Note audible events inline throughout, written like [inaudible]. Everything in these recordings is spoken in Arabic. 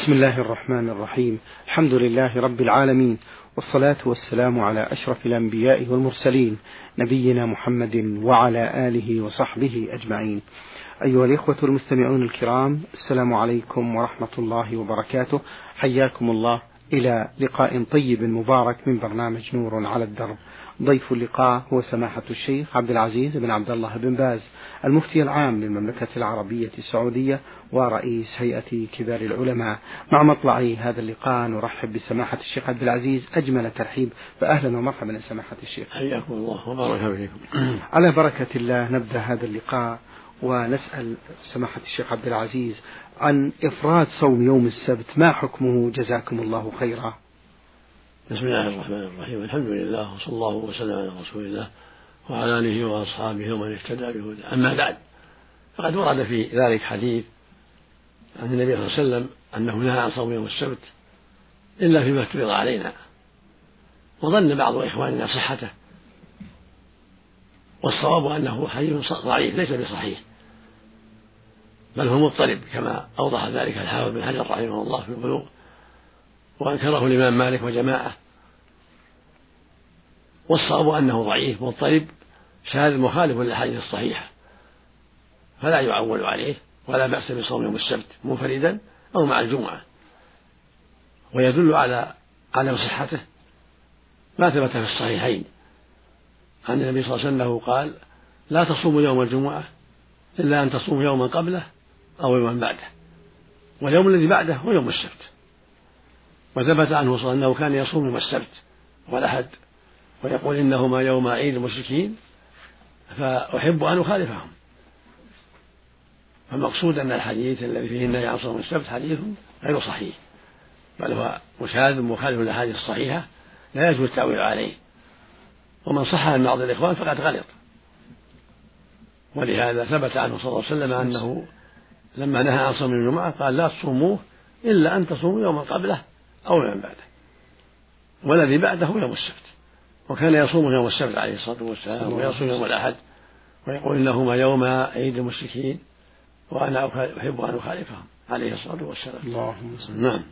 بسم الله الرحمن الرحيم. الحمد لله رب العالمين والصلاة والسلام على أشرف الأنبياء والمرسلين نبينا محمد وعلى آله وصحبه أجمعين. أيها الإخوة المستمعون الكرام السلام عليكم ورحمة الله وبركاته. حياكم الله. إلى لقاء طيب مبارك من برنامج نور على الدرب. ضيف اللقاء هو سماحة الشيخ عبد العزيز بن عبد الله بن باز المفتي العام للمملكة العربية السعودية ورئيس هيئة كبار العلماء. مع مطلع هذا اللقاء نرحب بسماحة الشيخ عبد العزيز أجمل ترحيب فأهلا ومرحبا سماحة الشيخ. حياكم الله وبارك فيكم. [clears throat] على بركة الله نبدأ هذا اللقاء ونسأل سماحة الشيخ عبد العزيز عن إفراد صوم يوم السبت ما حكمه؟ جزاكم الله خيرا. بسم الله الرحمن الرحيم. الحمد لله وصلى الله وسلم على رسول الله وعلى آله وأصحابه ومن اهتدى بهداه. أما بعد فقد ورد في ذلك حديث عن النبي صلى الله عليه وسلم أنه نهى عن صوم يوم السبت إلا فيما افترض علينا. وظن بعض إخواننا صحته. والصواب أنه حديث ضعيف ليس بصحيح. بل هو مضطرب كما أوضح ذلك الحافظ بن حجر رحمه الله في البلوغ. وأنكره الإمام مالك وجماعة. والصواب أنه ضعيف مضطرب شاذ مخالف للأحاديث الصحيحة. فلا يعول عليه ولا بأس بصوم يوم السبت منفردا أو مع الجمعة. ويدل على عدم صحته ما ثبت في الصحيحين. عن النبي صلى الله عليه وسلم قال لا تصوموا يوم الجمعة إلا أن تصوموا يوما قبله أو يوما بعده. واليوم الذي بعده هو يوم السبت. وثبت عنه صلى الله عليه وسلم أنه كان يصوم يوم السبت والأحد ويقول إنهما يوم عيد المشركين فأحب أن أخالفهم. فالمقصود أن الحديث الذي فيه النهي عن صوم السبت حديث غير صحيح بل هو مشاذ مخالف للأحاديث الصحيحة لا يجوز التأويل عليه. ومن صح عن بعض الإخوان فقد غلط. ولهذا ثبت عنه صلى الله عليه وسلم أنه لما نهى عن صوم الجمعة قال لا تصوموه إلا أن تصوموا يوما قبله. أو يوما بعده. والذي بعده يوم السبت. وكان يصوم يوم السبت عليه الصلاة والسلام ويصوم يوم الأحد ويقول إنهما يوم عيد المشركين وأنا أحب أن أخالفهم عليه الصلاة والسلام. اللهم نعم.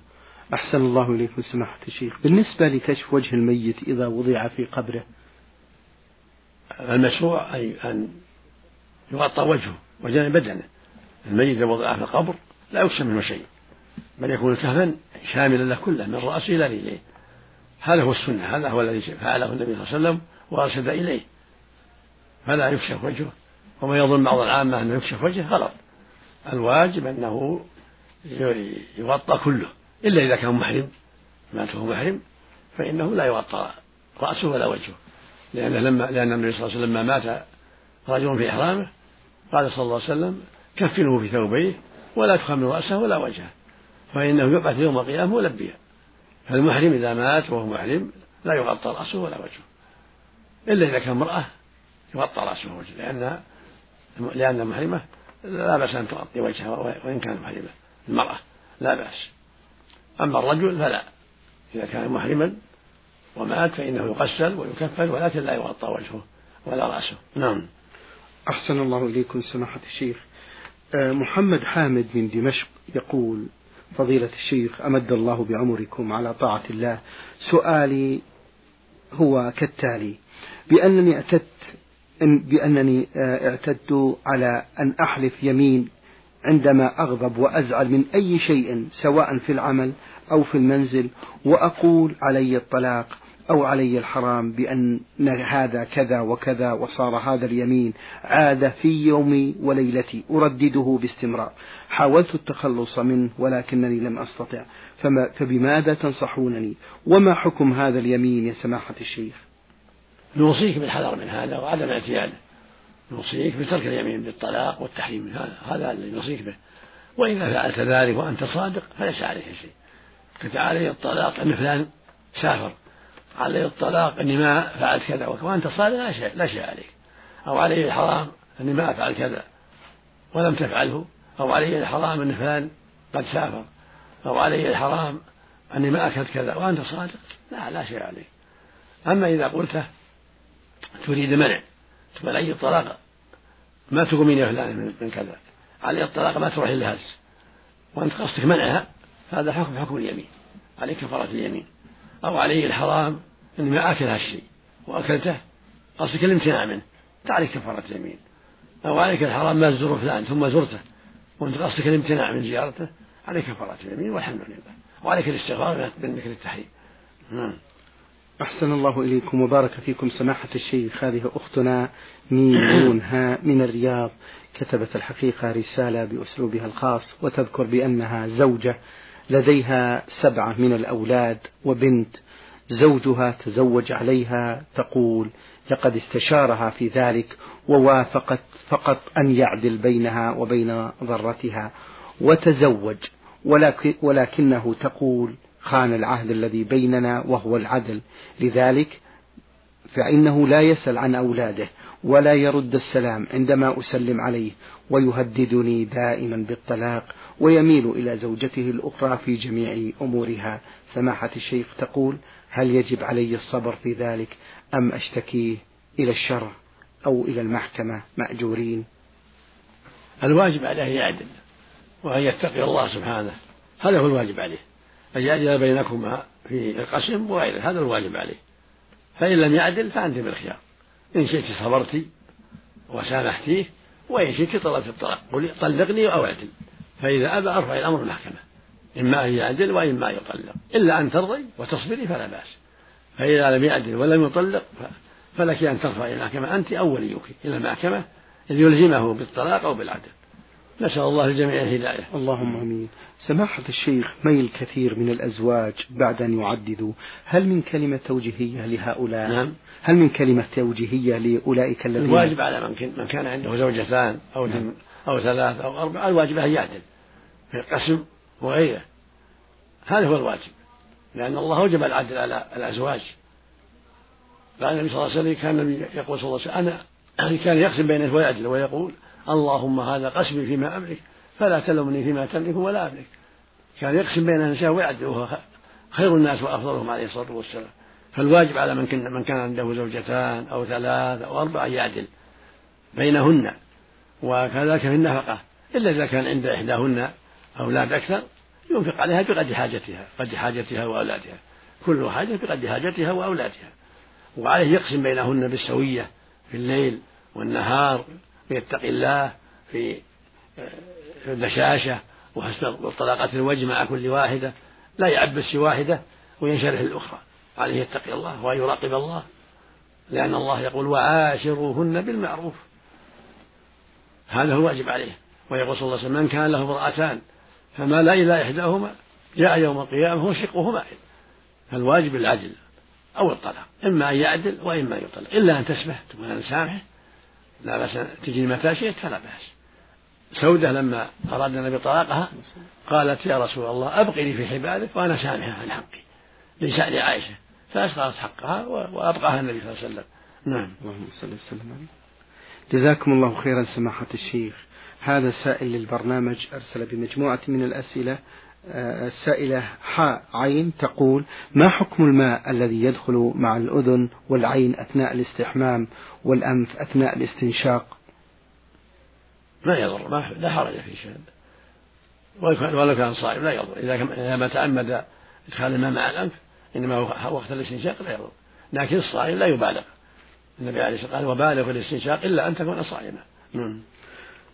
أحسن الله إليكم سماحة الشيخ. بالنسبة لكشف وجه الميت إذا وضع في قبره. المشروع أي أن يغطى وجهه وجانب بدنه. الميت إذا وضع في القبر لا يكشف منه شيء. بل يكون كهفا شاملا له كله من رأسه إلى رجليه. هذا هو السنة هذا هو الذي فعله النبي صلى الله عليه وسلم وأرشد إليه. فلا يكشف وجهه وما يظن بعض العامة أنه يكشف وجهه غلط. الواجب أنه يغطى كله إلا إذا كان محرم. مات وهو محرم فإنه لا يغطى رأسه ولا وجهه. لأن لما لأن النبي صلى الله عليه وسلم مات رجل في إحرامه قال صلى الله عليه وسلم كفنه في ثوبيه ولا تخمر رأسه ولا وجهه. فإنه يبعث يوم القيامة ملبيا. فالمحرم إذا مات وهو محرم لا يغطى رأسه ولا وجهه. إلا إذا كان امرأة يغطى رأسه ووجهه لأن لأن المحرمة لا بأس أن تغطي وجهها وإن كانت محرمة. المرأة لا بأس. أما الرجل فلا. إذا كان محرما ومات فإنه يغسل ويكفن ولكن لا يغطى وجهه ولا رأسه. نعم. أحسن الله إليكم سماحة الشيخ. آه، محمد حامد من دمشق يقول فضيلة الشيخ أمد الله بعمركم على طاعة الله. سؤالي هو كالتالي بأنني اعتدت بأنني آه، اعتدت على أن أحلف يمين عندما أغضب وأزعل من أي شيء سواء في العمل أو في المنزل وأقول علي الطلاق. أو علي الحرام بأن هذا كذا وكذا وصار هذا اليمين عادة في يومي وليلتي أردده باستمرار. حاولت التخلص منه ولكنني لم أستطع. فما فبماذا تنصحونني؟ وما حكم هذا اليمين يا سماحة الشيخ؟ نوصيك بالحذر من هذا وعدم اعتياده نوصيك بترك اليمين بالطلاق والتحريم من هذا. هذا الذي نوصيك به. وإذا فعلت ذلك وأنت صادق فليس عليك شيء. قلت علي الطلاق. أن فلان سافر. علي الطلاق أني ما فعلت كذا. وأنت صادق لا شيء لا شيء عليك أو علي الحرام أني ما أفعل كذا. ولم تفعله. أو علي الحرام أن فلان قد سافر. أو علي الحرام أني ما أكلت كذا. وأنت صادق. لا لا شيء عليك أما إذا قلته تريد منع. تقول علي الطلاق ما تقومين يا فلان من كذا. علي الطلاق ما تروح إلا هز وأنت قصدك منعها هذا حكم حكم اليمين. عليه كفارة اليمين. أو عليه الحرام إني ما آكل هالشيء وأكلته قصدك الامتناع منه. تعرف كفارة اليمين. أو عليك الحرام ما تزور فلان ثم زرته. وأنت قصدك الامتناع من زيارته. عليك كفارة اليمين والحمد لله. وعليك الاستغفار ذكر التحريم نعم. أحسن الله إليكم وبارك فيكم سماحة الشيخ. هذه أختنا ميمون ها من الرياض. كتبت الحقيقة رسالة بأسلوبها الخاص وتذكر بأنها زوجة. لديها سبعة من الأولاد وبنت. زوجها تزوج عليها تقول لقد استشارها في ذلك ووافقت فقط أن يعدل بينها وبين ضرتها وتزوج. ولكنه تقول خان العهد الذي بيننا وهو العدل. لذلك فإنه لا يسأل عن أولاده ولا يرد السلام عندما أسلم عليه ويهددني دائما بالطلاق ويميل إلى زوجته الأخرى في جميع أمورها. سماحة الشيخ تقول هل يجب علي الصبر في ذلك أم أشتكيه إلى الشرع أو إلى المحكمة مأجورين؟ الواجب عليه يعدل وأن يتقي الله سبحانه. هذا هو الواجب عليه أن يعدل بينكما في القسم وغيره هذا الواجب عليه. فإن لم يعدل فأنت بالخيار. إن شئت صبرت وسامحتيه وإن شئت طلبت الطلاق قل طلقني أو اعدل. فإذا أبى أرفع الأمر المحكمة. إما أن يعدل وإما أن يطلق إلا أن ترضي وتصبري فلا بأس فإذا لم يعدل ولم يطلق فلك أن ترفع إلى المحكمة أنت أو وليك إلى المحكمة ليلزمه بالطلاق أو بالعدل نسأل الله الجميع الهداية اللهم آمين. سماحة الشيخ ميل كثير من الأزواج بعد أن يعددوا، هل من كلمة توجيهية لهؤلاء؟ نعم. هل من كلمة توجيهية لأولئك الذين الواجب على من من كان عنده زوجتان أو نعم. أو ثلاث أو أربع الواجب أن يعدل في القسم وغيره. هذا هو الواجب. لأن الله أوجب العدل على الأزواج. قال النبي صلى الله عليه وسلم كان يقول صلى الله عليه وسلم أنا كان يقسم بينه ويعدل ويقول اللهم هذا قسمي فيما أملك فلا تلومني فيما تملك ولا أملك كان يقسم بين النساء ويعدل وهو خير الناس وأفضلهم عليه الصلاة والسلام فالواجب على من كان, من كان عنده زوجتان أو ثلاث أو أربع أن يعدل بينهن وكذلك في النفقة إلا إذا كان عند إحداهن أولاد أكثر ينفق عليها بقدر حاجتها قدر حاجتها وأولادها. كل حاجة بقدر حاجتها وأولادها. وعليه يقسم بينهن بالسوية في الليل والنهار ويتقي الله في البشاشة وحسن طلاقة الوجه مع كل واحدة. لا يعبس واحدة وينشرح الأخرى. عليه يتقي الله وأن يراقب الله. لأن الله يقول وعاشروهن بالمعروف. هذا هو الواجب عليه. ويقول صلى الله عليه وسلم من كان له امرأتان فمال إلى إحداهما جاء يوم القيامة هو شقه مائل فالواجب العدل أو الطلاق إما أن يعدل وإما أن يطلق. إلا أن تسمح تقول أنا سامحه لا بأس تجي متى شئت فلا بأس. سودة لما أراد النبي طلاقها قالت يا رسول الله أبقني في حبالك وأنا سامحة عن حقي لسأل عائشة. فأسقطت حقها وأبقاها النبي صلى الله عليه وسلم. نعم. اللهم صل وسلم. جزاكم الله خيرا سماحة الشيخ. هذا سائل للبرنامج أرسل بمجموعة من الأسئلة السائلة حاء عين تقول ما حكم الماء الذي يدخل مع الأذن والعين أثناء الاستحمام والأنف أثناء الاستنشاق؟ ما يضر ما لا حرج في شيء. ولو كان صائم لا يضر. إذا ما تعمد إدخال الماء مع الأنف إنما هو وقت الاستنشاق لا يضر. لكن الصائم لا يبالغ. النبي عليه الصلاة والسلام قال وبالغ في الاستنشاق إلا أن تكون صائما. نعم.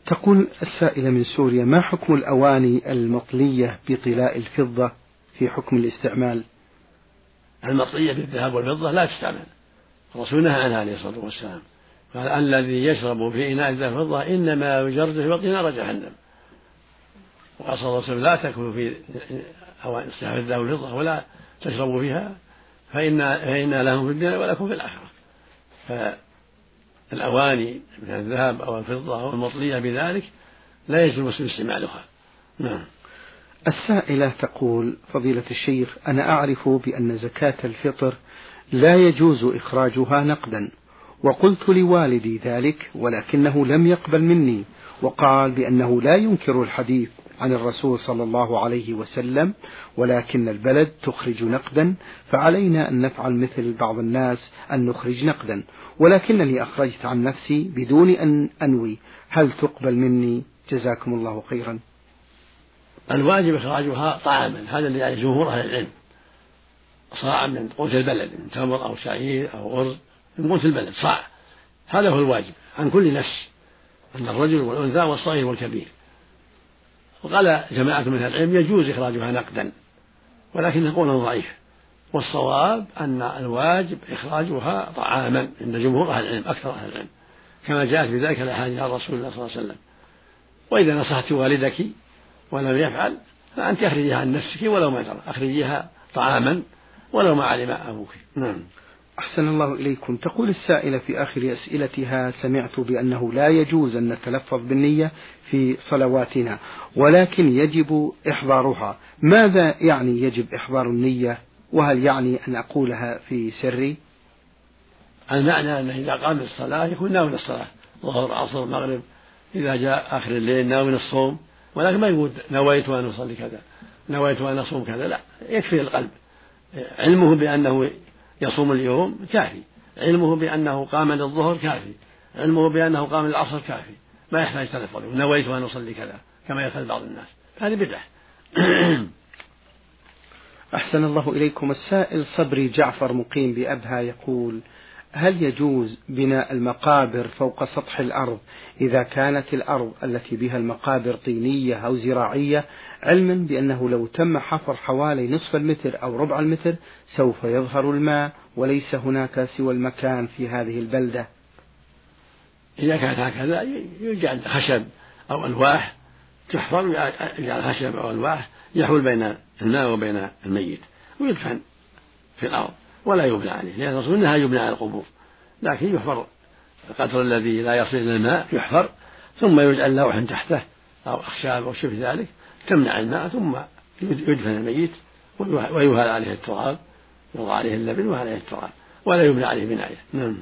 تقول السائلة من سوريا ما حكم الأواني المطلية بطلاء الفضة في حكم الاستعمال؟ المطلية بالذهب والفضة لا تستعمل. الرسول نهى عنها عليه الصلاة والسلام. قال الذي يشرب في إناء الذهب والفضة إنما يجرد في بطن نار جهنم. وقال وسلم لا تأكلوا في أواني الذهب والفضة ولا تشربوا فيها فإن فإن لهم في الدنيا ولكم في الآخرة. الأواني من الذهب أو الفضة أو المطلية بذلك لا يجوز المسلم استعمالها. نعم. السائلة تقول فضيلة الشيخ أنا أعرف بأن زكاة الفطر لا يجوز إخراجها نقدا وقلت لوالدي ذلك ولكنه لم يقبل مني وقال بأنه لا ينكر الحديث عن الرسول صلى الله عليه وسلم ولكن البلد تخرج نقدا فعلينا أن نفعل مثل بعض الناس أن نخرج نقدا. ولكنني أخرجت عن نفسي بدون أن أنوي. هل تقبل مني؟ جزاكم الله خيرا. الواجب إخراجها طعاما. هذا اللي يعني جمهور أهل العلم. صاع من قوت البلد من تمر أو شعير أو أرز من قوت البلد صاع. هذا هو الواجب عن كل نفس أن الرجل والأنثى والصغير والكبير. وقال جماعة من أهل العلم يجوز إخراجها نقدا ولكن قول ضعيف. والصواب أن الواجب إخراجها طعاما عند جمهور أهل العلم أكثر أهل العلم. كما جاءت بذلك الأحاديث عن رسول الله صلى الله عليه وسلم. وإذا نصحت والدك ولم يفعل فأنت أخرجيها عن نفسك ولو ما ترى أخرجيها طعاما ولو ما علم أبوك. نعم. أحسن الله إليكم. تقول السائلة في آخر أسئلتها سمعت بأنه لا يجوز أن نتلفظ بالنية في صلواتنا ولكن يجب إحضارها. ماذا يعني يجب إحضار النية؟ وهل يعني أن أقولها في سري؟ المعنى أنه إذا قام الصلاة يكون ناوي الصلاة ظهر عصر مغرب إذا جاء آخر الليل ناوي الصوم ولكن ما يقول نويت أن أصلي كذا نويت أن أصوم كذا لا يكفي القلب. علمه بأنه يصوم اليوم كافي. علمه بأنه قام للظهر كافي. علمه بأنه قام للعصر كافي. ما يحتاج تلفظ. نويت أن أصلي كذا كما يفعل بعض الناس. هذه بدعة. أحسن الله إليكم السائل صبري جعفر مقيم بأبها يقول هل يجوز بناء المقابر فوق سطح الأرض إذا كانت الأرض التي بها المقابر طينية أو زراعية؟ علما بأنه لو تم حفر حوالي نصف المتر أو ربع المتر سوف يظهر الماء وليس هناك سوى المكان في هذه البلدة. إذا كانت هكذا يجعل خشب أو ألواح تحفر يجعل خشب أو ألواح يحول بين الماء وبين الميت ويدفن في الأرض. ولا يبنى عليه لأن الرسول نهى يبنى على القبور لكن يحفر القدر الذي لا يصل إلى الماء يحفر ثم يجعل لوح تحته أو أخشاب أو شبه ذلك تمنع الماء ثم يدفن الميت ويهال عليه التراب يوضع عليه اللبن وعليه التراب ولا يبنى عليه بناية. نعم.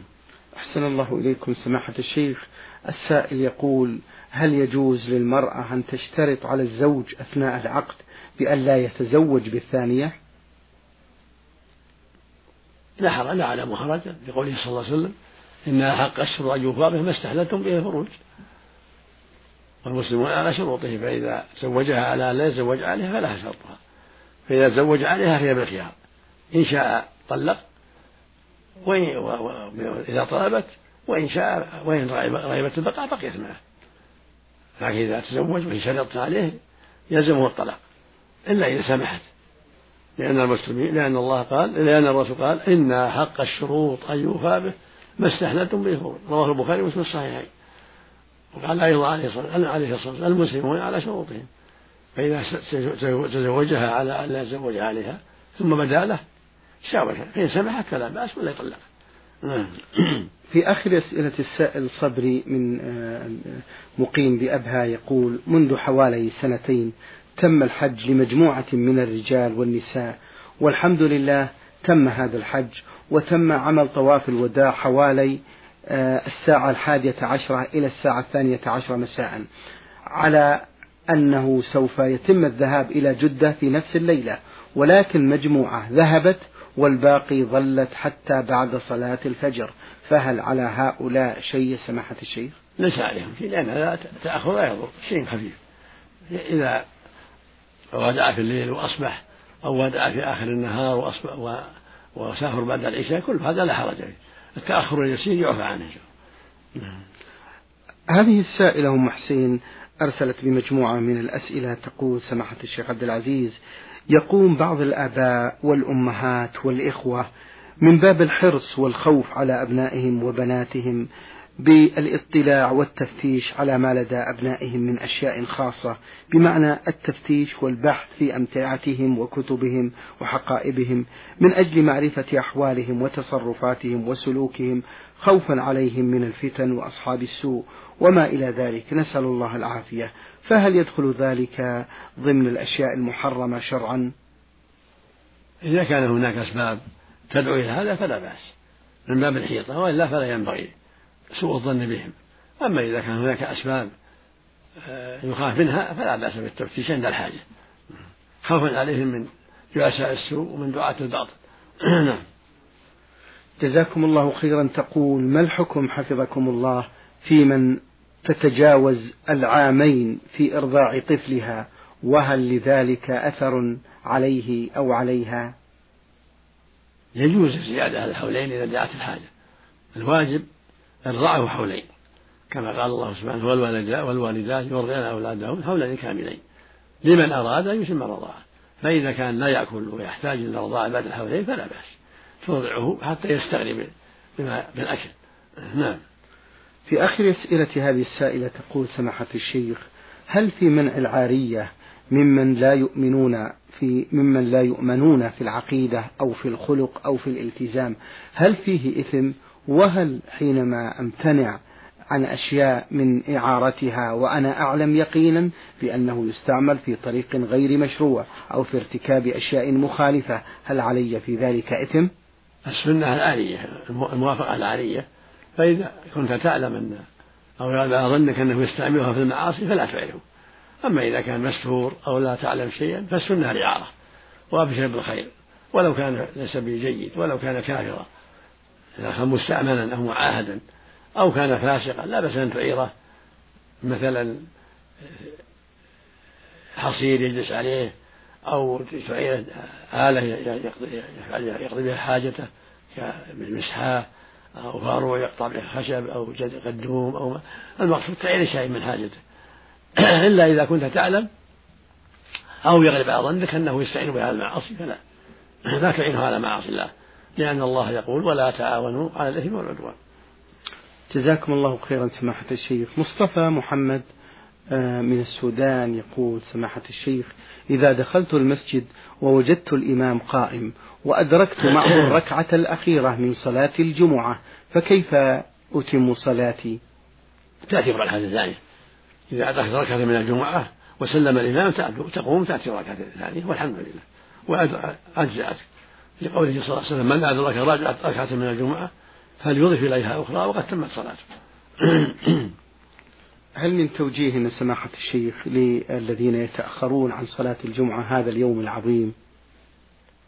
أحسن الله إليكم سماحة الشيخ. السائل يقول هل يجوز للمرأة أن تشترط على الزوج أثناء العقد بأن لا يتزوج بالثانية؟ لا حرج على حرجا لقوله صلى الله عليه وسلم إن أحق الشر أن يوفى به ما استحللتم به الفروج والمسلمون على شروطه فإذا زوجها على لا يتزوج عليها فلها شرطها. فإذا تزوج عليها فهي بالخيار. إن شاء طلق وإذا طلبت وإن شاء وإن رغبت البقاء بقيت معه. لكن إذا تزوج وهي شرطت عليه يلزمه الطلاق إلا إذا سمحت. لأن المسلمين لأن الله قال لأن الرسول قال إن حق الشروط أن يوفى به ما استحللتم به. رواه البخاري ومسلم الصحيحين. وقال أيضا عليه الصلاة عليه الصلاة المسلمون على شروطهم. فإذا تزوجها على أن لا يتزوج عليها ثم بدا له شاورها فإن سمحت فلا بأس ولا يطلق. نعم. [clears throat] في آخر أسئلة السائل صبري من آه، مقيم بأبها يقول منذ حوالي سنتين تم الحج لمجموعة من الرجال والنساء. والحمد لله تم هذا الحج وتم عمل طواف الوداع حوالي آه، الساعة الحادية عشرة إلى الساعة الثانية عشرة مساء. على أنه سوف يتم الذهاب إلى جدة في نفس الليلة ولكن مجموعة ذهبت والباقي ظلت حتى بعد صلاة الفجر. فهل على هؤلاء شيء سماحة الشيخ؟ ليس عليهم شيء لأن هذا تأخر لا يضر شيء خفيف. إذا ودع في الليل وأصبح أو ودع في آخر النهار وأصبح وسافر بعد العشاء كل هذا لا حرج فيه التأخر اليسير يعفى عنه نعم. هذه السائلة أم حسين أرسلت بمجموعة من الأسئلة تقول سماحة الشيخ عبد العزيز يقوم بعض الآباء والأمهات والإخوة من باب الحرص والخوف على أبنائهم وبناتهم بالاطلاع والتفتيش على ما لدى أبنائهم من أشياء خاصة بمعنى التفتيش والبحث في أمتعتهم وكتبهم وحقائبهم من أجل معرفة أحوالهم وتصرفاتهم وسلوكهم خوفا عليهم من الفتن وأصحاب السوء وما إلى ذلك. نسأل الله العافية. فهل يدخل ذلك ضمن الأشياء المحرمة شرعا؟ إذا كان هناك أسباب تدعو إلى هذا فلا بأس. من باب الحيطة وإلا فلا ينبغي. سوء الظن بهم. أما إذا كان هناك أسباب آه، يخاف منها فلا بأس بالتفتيش عند الحاجة. خوفا عليهم من جلساء السوء ومن دعاة الباطل. [clears throat] نعم. جزاكم الله خيرا. تقول ما الحكم حفظكم الله في من تتجاوز العامين في إرضاع طفلها؟ وهل لذلك أثر عليه أو عليها؟ يجوز الزيادة على الحولين إذا دعت الحاجة. الواجب إرضاعه حولين. كما قال الله سبحانه والوالدات يرضعن أولادهن حولين كاملين. لمن أراد أن يتم الرضاعة فإذا كان لا يأكل ويحتاج إلى الرضاعة بعد الحولين فلا بأس. ترضعه حتى يستغني بما بالأكل. نعم. في آخر أسئلة هذه السائلة تقول سماحة الشيخ هل في منع العارية ممن لا يؤمنون في ممن لا يؤمنون في العقيدة أو في الخلق أو في الالتزام؟ هل فيه إثم وهل حينما أمتنع عن أشياء من إعارتها وأنا أعلم يقينا بأنه يستعمل في طريق غير مشروع أو في ارتكاب أشياء مخالفة هل علي في ذلك إثم؟ السنة العارية الموافقة العارية فإذا كنت تعلم أن أو أظنك أنه يستعملها في المعاصي فلا فعله أما إذا كان مستور أو لا تعلم شيئا فالسنة الإعارة وأبشر بالخير ولو كان ليس بجيد ولو كان كافرا إذا كان مستأمنا أو معاهدا أو كان فاسقا لا بأس أن تعيره. مثلا حصير يجلس عليه أو تعيره آلة يقضي بها حاجته كمسحاه أو فاروع يقطع به خشب أو قدوم أو المقصود تعير شيء من حاجته. [clears throat] إلا إذا كنت تعلم أو يغلب على ظنك أنه يستعين بها على المعاصي فلا. [clears throat] لا تعينه على معاصي الله. لأن الله يقول ولا تعاونوا على الإثم والعدوان. جزاكم الله خيرا سماحة الشيخ. مصطفى محمد آه، من السودان يقول سماحة الشيخ إذا دخلت المسجد ووجدت الإمام قائم وأدركت معه [coughs] الركعة الأخيرة من صلاة الجمعة فكيف أتم صلاتي؟ تأتي الركعة الثانية. إذا أدركت ركعة من الجمعة وسلم الإمام تقوم تأتي الركعة الثانية والحمد لله. وأجزأت في قوله صلى الله عليه وسلم من أدرك ركعة من الجمعة فليضف إليها أخرى وقد تمت صلاته. [clears throat] هل من توجيه من سماحة الشيخ للذين يتأخرون عن صلاة الجمعة هذا اليوم العظيم؟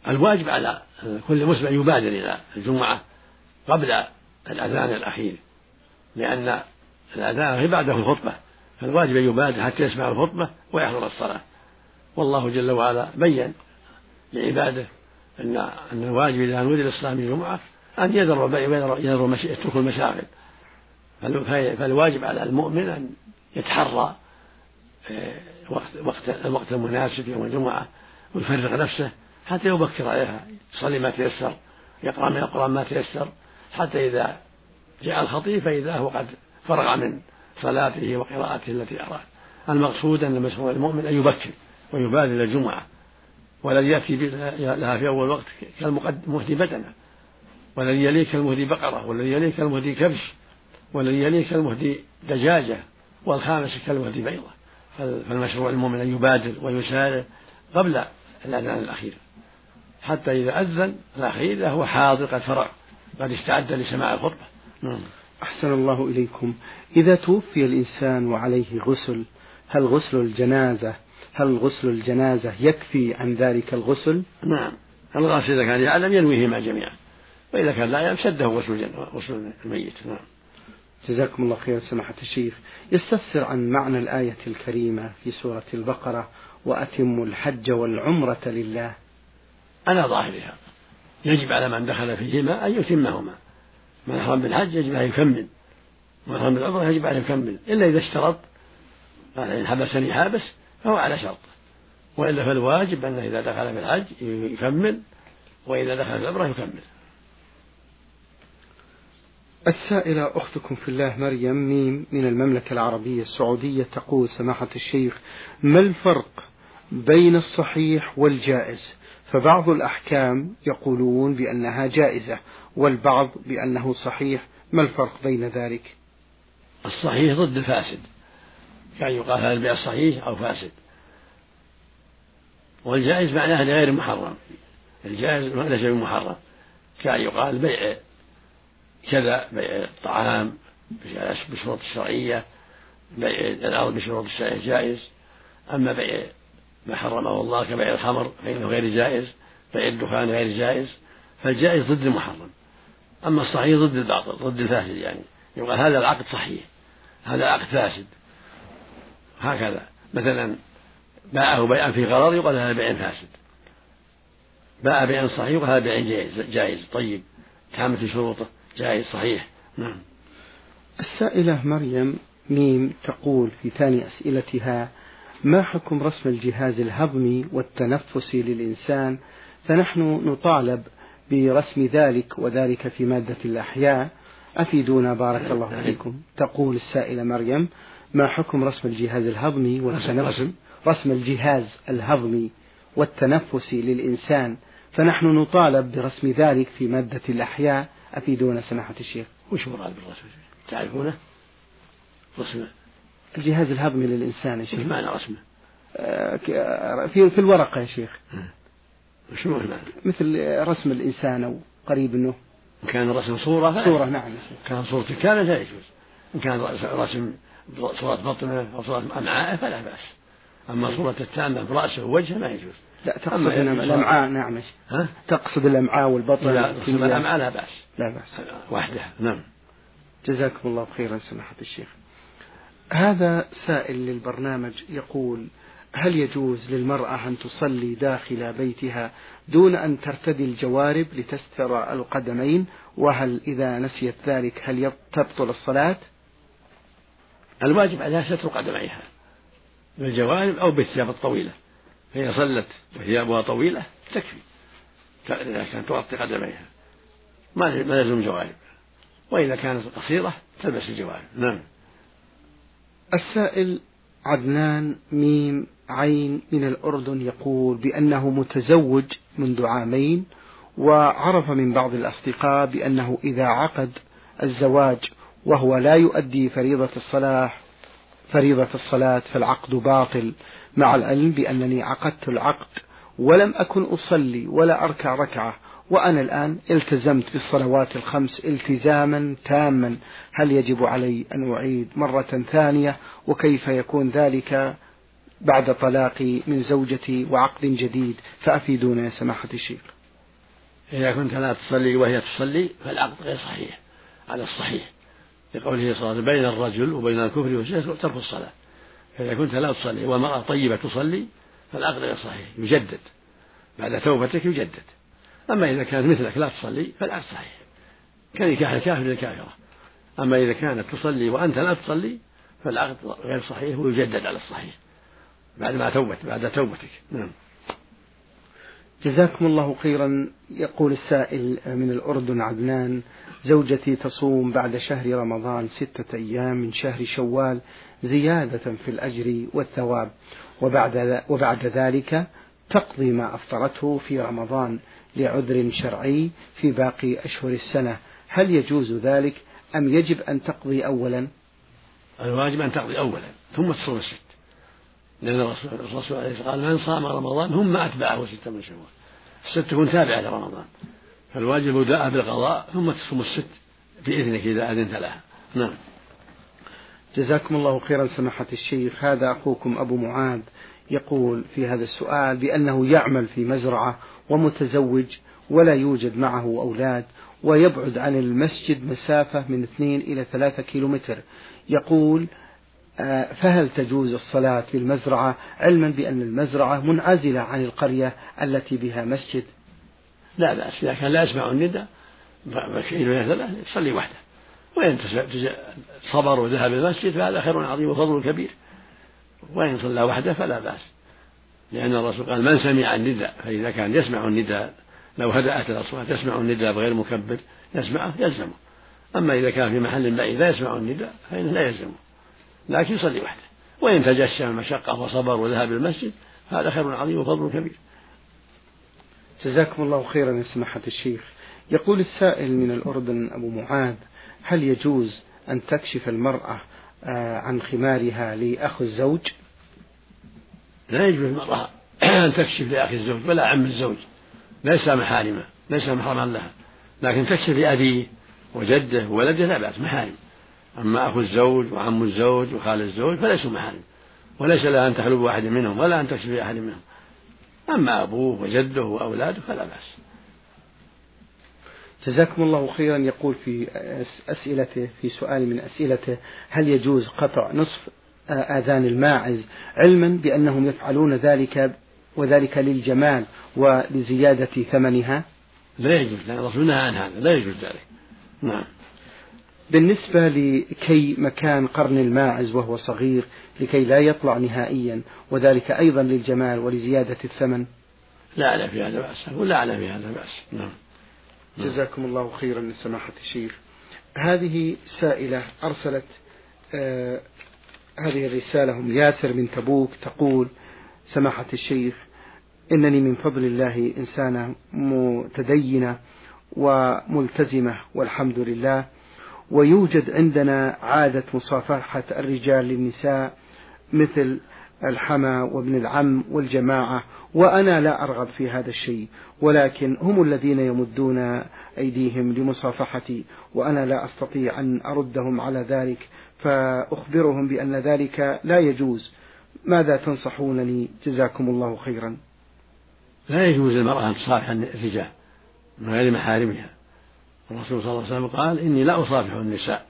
الواجب على كل مسلم يبادر إلى الجمعة قبل الأذان الأخير لأن الأذان بعده الخطبة فالواجب أن يبادر حتى يسمع الخطبة ويحضر الصلاة. والله جل وعلا بين لعباده أن أن الواجب إذا نودي للصلاة من الجمعة أن يذر يذر يترك المشاغل. فالواجب على المؤمن أن يتحرى آه، وقت وقت الوقت المناسب يوم الجمعة ويفرغ نفسه حتى يبكر عليها يصلي ما تيسر يقرأ من القرآن ما تيسر حتى إذا جاء الخطيب فإذا هو قد فرغ من صلاته وقراءته التي أراد. المقصود أن المشروع المؤمن أن يبكر ويبادر إلى الجمعة والذي يأتي لها في أول وقت كالمهدي بدنة والذي يليه كالمهدي بقرة والذي يليه كالمهدي كبش والذي يليه كالمهدي دجاجة والخامس كالمهدي بيضة. فالمشروع المؤمن أن يبادر ويسارع قبل الأذان الأخير. حتى إذا أذن الأخير هو حاضر قد فرغ قد استعد لسماع الخطبة. نعم. أحسن الله إليكم. إذا توفي الإنسان وعليه غسل هل غسل الجنازة هل غسل الجنازة يكفي عن ذلك الغسل؟ نعم. الغاسل إذا كان يعلم ينويهما جميعا. وإذا كان لا يعلم شده غسل غسل الميت. نعم. جزاكم الله خيرا سماحة الشيخ. يستفسر عن معنى الآية الكريمة في سورة البقرة وأتموا الحج والعمرة لله. على ظاهرها. يجب على من دخل فيهما أن يتمهما. من أحرم بالحج يجب أن يكمل من. أحرم بالعمرة يجب أن يكمل إلا إذا اشترط قال إن حبسني حابس. فهو على شرط. وإلا فالواجب أنه إذا دخل في الحج يكمل وإذا دخل في العمرة يكمل. السائلة أختكم في الله مريم ميم من المملكة العربية السعودية تقول سماحة الشيخ ما الفرق بين الصحيح والجائز؟ فبعض الأحكام يقولون بأنها جائزة والبعض بأنه صحيح. ما الفرق بين ذلك؟ الصحيح ضد الفاسد. يعني يقال هذا البيع صحيح أو فاسد. والجائز معناه غير محرم. الجائز ليس بمحرم. كان يقال بيع كذا بيع الطعام بشروط الشرعية بيع الأرض بشروط الشرعية جائز. أما بيع ما حرمه الله كبيع الخمر فإنه غير جائز. بيع الدخان غير جائز. فالجائز ضد المحرم. أما الصحيح ضد الباطل ضد الفاسد يعني. يقال هذا العقد صحيح. هذا العقد فاسد. هكذا. مثلا باعه بيعا في غرض يقال هذا بيع فاسد. باع بيعا صحيح يقال هذا بيع جائز جائز. طيب تامة شروطه. جائز صحيح. نعم. السائلة مريم ميم تقول في ثاني أسئلتها ما حكم رسم الجهاز الهضمي والتنفسي للإنسان؟ فنحن نطالب برسم ذلك وذلك في مادة الأحياء. أفيدونا بارك الله فيكم. تقول السائلة مريم ما حكم رسم الجهاز الهضمي والتنفسي رسم الجهاز. الهضمي والتنفسي للإنسان. فنحن نطالب برسم ذلك في مادة الأحياء. أفيدونا سماحة الشيخ. وش مراد بالرسم؟ تعرفونه؟ رسم. الجهاز الهضمي للإنسان يا شيخ. وش معنى رسمه؟ آه، في في الورقة يا شيخ. وش معنى؟ مثل رسم الإنسان أو قريب منه. كان رسم صورة صورة نعم كان صورته كاملة لا يجوز. كان رسم صورة بطنه أو صورة أمعائه فلا بأس. أما صورة التامة برأسه ووجهه ما يجوز. لا تقصد الأمعاء نعم. ها؟ تقصد الأمعاء والبطن لا الأمعاء لا بأس. لا بأس. وحدها نعم. جزاكم الله خيرا سماحة الشيخ. هذا سائل للبرنامج يقول هل يجوز للمرأة أن تصلي داخل بيتها دون أن ترتدي الجوارب لتستر القدمين؟ وهل إذا نسيت ذلك هل تبطل الصلاة؟ الواجب عليها ستر قدميها بالجوارب أو بالثياب الطويلة. فإذا صلت وثيابها طويلة تكفي إذا كانت تغطي قدميها. ما لازم جوارب وإذا كانت قصيرة تلبس الجوارب نعم. السائل عدنان ميم عين من الأردن يقول بأنه متزوج منذ عامين وعرف من بعض الأصدقاء بأنه إذا عقد الزواج وهو لا يؤدي فريضة الصلاة فريضة الصلاة فالعقد باطل. مع العلم بأنني عقدت العقد ولم أكن أصلي ولا أركع ركعة وأنا الآن التزمت بالصلوات الخمس التزاما تاما. هل يجب علي أن أعيد مرة ثانية؟ وكيف يكون ذلك بعد طلاقي من زوجتي وعقد جديد؟ فأفيدونا يا سماحة الشيخ. إذا كنت لا تصلي وهي تصلي فالعقد غير صحيح. على الصحيح. لقوله صلى الله عليه وسلم بين الرجل وبين الكفر والشرك ترك الصلاة. فإذا كنت لا تصلي والمرأة طيبة تصلي فالعقد غير صحيح يجدد. بعد توبتك يجدد. أما إذا كانت مثلك لا تصلي فالعكس صحيح. كنكاح الكافر للكافرة. أما إذا كانت تصلي وأنت لا تصلي فالعقد غير صحيح ويجدد على الصحيح. بعد ما توبت بعد توبتك. نعم. جزاكم الله خيرا. يقول السائل من الأردن عدنان زوجتي تصوم بعد شهر رمضان ستة أيام من شهر شوال زيادة في الأجر والثواب. وبعد, وبعد ذلك تقضي ما أفطرته في رمضان لعذر شرعي في باقي أشهر السنة. هل يجوز ذلك أم يجب أن تقضي أولا؟ الواجب أن تقضي أولا ثم تصوم الست. لأن الرسول عليه الصلاة قال من صام رمضان ثم أتبعه ستة من شوال. الست تكون تابعة لرمضان. فالواجب بداء بالقضاء ثم تصوم الست بإذنك إذا أذنت لها. نعم. جزاكم الله خيرا سماحة الشيخ. هذا أخوكم أبو معاذ يقول في هذا السؤال بأنه يعمل في مزرعة ومتزوج ولا يوجد معه أولاد ويبعد عن المسجد مسافة من اثنين إلى ثلاثة كيلومتر. يقول آه، فهل تجوز الصلاة في المزرعة؟ علما بأن المزرعة منعزلة عن القرية التي بها مسجد. لا بأس إذا كان لا يسمع النداء يصلي وحده. وإن صبر وذهب إلى المسجد فهذا خير عظيم وفضل كبير. وإن صلى وحده فلا بأس. لأن الرسول قال من سمع النداء فإذا كان يسمع النداء لو هدأت الأصوات يسمع النداء بغير مكبر يسمعه يلزمه. أما إذا كان في محل بعيد لا يسمع النداء فإنه لا يلزمه. لكن يصلي وحده. وإن تجشم المشقة وصبر وذهب المسجد هذا خير عظيم وفضل كبير. جزاكم الله خيرا يا سماحة الشيخ. يقول السائل من الأردن أبو معاذ هل يجوز أن تكشف المرأة آه، عن خمارها لأخ الزوج؟ لا يجوز المرأة [clears throat] أن تكشف لأخي الزوج ولا عم الزوج. ليس محارمة ليس محرما لها. لكن تكشف لأبيه وجده وولده لا بأس محارم. أما أخو الزوج وعم الزوج وخال الزوج فليسوا محارم. وليس لها أن تخلو بواحد منهم ولا أن تكشف لأحد منهم. أما أبوه وجده وأولاده فلا بأس. جزاكم الله خيرا. يقول في أسئلته في سؤال من أسئلته هل يجوز قطع نصف آذان الماعز علما بأنهم يفعلون ذلك وذلك للجمال ولزيادة ثمنها؟ لا يجوز الرسول نهى عن هذا لا يجوز ذلك. نعم. بالنسبة لكي مكان قرن الماعز وهو صغير لكي لا يطلع نهائيا وذلك أيضا للجمال ولزيادة الثمن. لا أعلم في هذا بأس ولا أعلم في هذا بأس نعم. جزاكم الله خيرا من سماحة الشيخ. هذه سائلة أرسلت آه هذه الرسالة هم ياسر من تبوك تقول سماحة الشيخ إنني من فضل الله إنسانة متدينة وملتزمة والحمد لله. ويوجد عندنا عادة مصافحة الرجال للنساء مثل الحمى وابن العم والجماعة وأنا لا أرغب في هذا الشيء ولكن هم الذين يمدون أيديهم لمصافحتي وأنا لا أستطيع أن أردهم على ذلك فأخبرهم بأن ذلك لا يجوز. ماذا تنصحونني جزاكم الله خيرا. لا يجوز للمرأة أن تصافح الرجال من غير محارمها. الرسول صلى الله عليه وسلم قال إني لا أصافح النساء.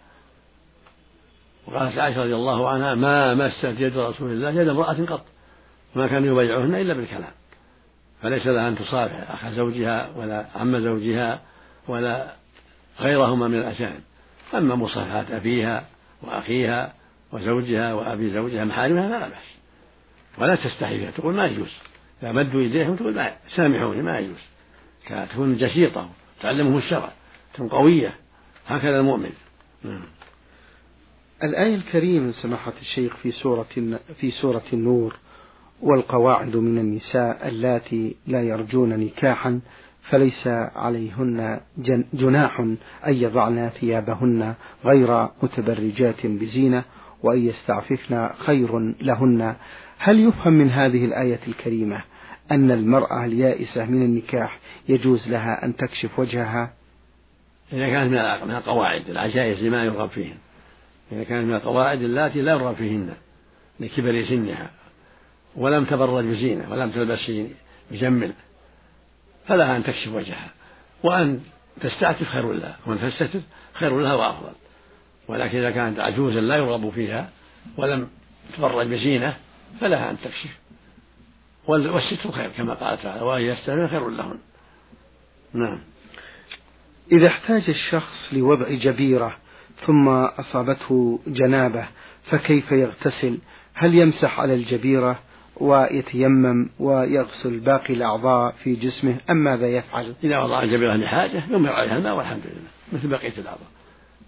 وقالت عائشة رضي الله عنها ما مست يد رسول الله يد امرأة قط. ما كان يبايعهن إلا بالكلام. فليس لها أن تصافح أخ زوجها ولا عم زوجها ولا غيرهما من الأجانب. أما مصافحة أبيها وأخيها وزوجها وأبي زوجها محارمها فلا بأس. ولا تستحي فيها. تقول ما يجوز. إذا مدوا إليهم تقول ما سامحوني ما يجوز. تكون جسيطة تعلمه الشرع. قوية. هكذا المؤمن. نعم. الآية الكريمة سماحة الشيخ في سورة في سورة النور والقواعد من النساء اللاتي لا يرجون نكاحا فليس عليهن جناح أن يضعن ثيابهن غير متبرجات بزينة وأن يستعففن خير لهن. هل يفهم من هذه الآية الكريمة أن المرأة اليائسة من النكاح يجوز لها أن تكشف وجهها؟ إذا كانت من القواعد العجائز لما يرغب فيهن. إذا كانت من القواعد اللاتي لا يرغب فيهن لكبر سنها. ولم تبرج بزينة ولم تلبس بجمل. فلها أن تكشف وجهها. وأن تستعتف خير لها. وأن تستتر خير لها وأفضل. ولكن إذا كانت عجوزا لا يرغب فيها ولم تبرج بزينة فلها أن تكشف. والستر خير كما قال تعالى وأن يستمر خير لهن. نعم. إذا احتاج الشخص لوضع جبيرة ثم أصابته جنابة فكيف يغتسل؟ هل يمسح على الجبيرة ويتيمم ويغسل باقي الأعضاء في جسمه أم ماذا يفعل؟ إذا وضع الجبيرة لحاجة يمر عليها الماء والحمد لله مثل بقية الأعضاء.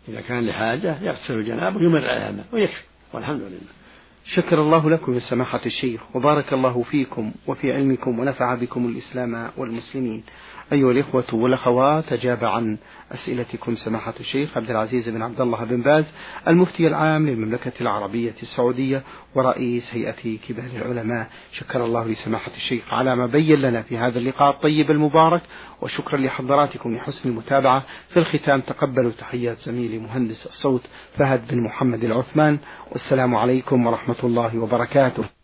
إذا كان لحاجة يغسل الجنابة ويمر عليها الماء ويكفي والحمد لله. شكر الله لكم يا سماحة الشيخ وبارك الله فيكم وفي علمكم ونفع بكم الإسلام والمسلمين. أيها الإخوة والأخوات أجاب عن أسئلتكم سماحة الشيخ عبد العزيز بن عبد الله بن باز المفتي العام للمملكة العربية السعودية ورئيس هيئة كبار العلماء. شكر الله لسماحة الشيخ على ما بين لنا في هذا اللقاء الطيب المبارك وشكرا لحضراتكم لحسن المتابعة. في الختام تقبلوا تحيات زميلي مهندس الصوت فهد بن محمد العثمان والسلام عليكم ورحمة الله وبركاته.